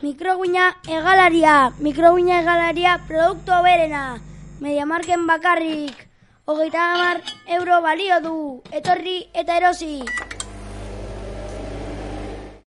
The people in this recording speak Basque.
Mikroguina egalaria, mikroguina egalaria produktu berena. Mediamarken bakarrik. Hogeita hamar euro balio du. Etorri eta erosi.